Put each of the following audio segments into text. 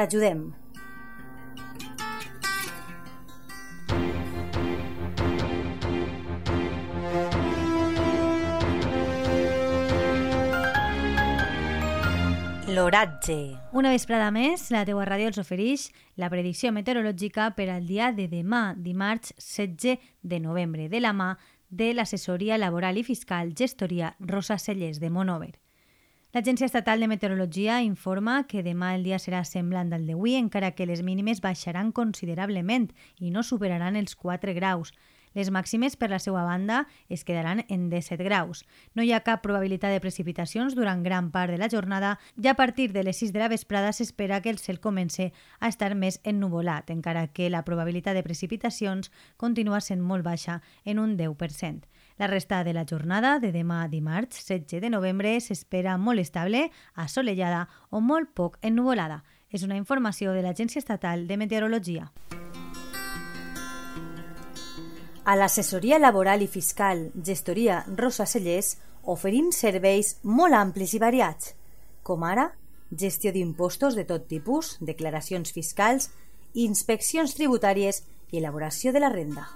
T'ajudem. L'oratge. Una vesprada més, la teua ràdio els ofereix la predicció meteorològica per al dia de demà, dimarts 16 de novembre, de la mà de l'assessoria laboral i fiscal gestoria Rosa Cellers de Monover. L'Agència Estatal de Meteorologia informa que demà el dia serà semblant al d'avui, encara que les mínimes baixaran considerablement i no superaran els 4 graus. Les màximes, per la seva banda, es quedaran en 17 graus. No hi ha cap probabilitat de precipitacions durant gran part de la jornada i a partir de les 6 de la vesprada s'espera que el cel comence a estar més ennuvolat, encara que la probabilitat de precipitacions continua sent molt baixa en un 10%. La resta de la jornada de demà dimarts 16 de novembre s'espera molt estable, assolellada o molt poc ennuvolada. És una informació de l'Agència Estatal de Meteorologia. A l'assessoria laboral i fiscal Gestoria Rosa Cellers oferim serveis molt amplis i variats, com ara gestió d'impostos de tot tipus, declaracions fiscals, inspeccions tributàries i elaboració de la renda.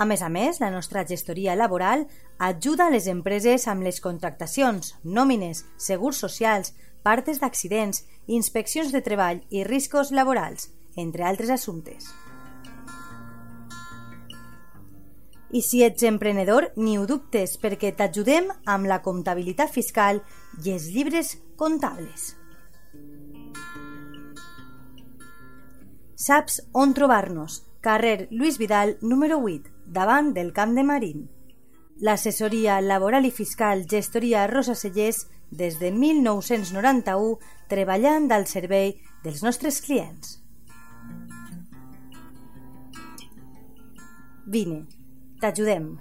A més a més, la nostra gestoria laboral ajuda les empreses amb les contractacions, nòmines, segurs socials, partes d'accidents, inspeccions de treball i riscos laborals, entre altres assumptes. I si ets emprenedor, ni ho dubtes, perquè t'ajudem amb la comptabilitat fiscal i els llibres comptables. Saps on trobar-nos? Carrer Lluís Vidal, número 8, davant del Camp de Marín. L'assessoria laboral i fiscal Gestoria Rosa Cellers des de 1991 treballant al servei dels nostres clients. Vine, t'ajudem.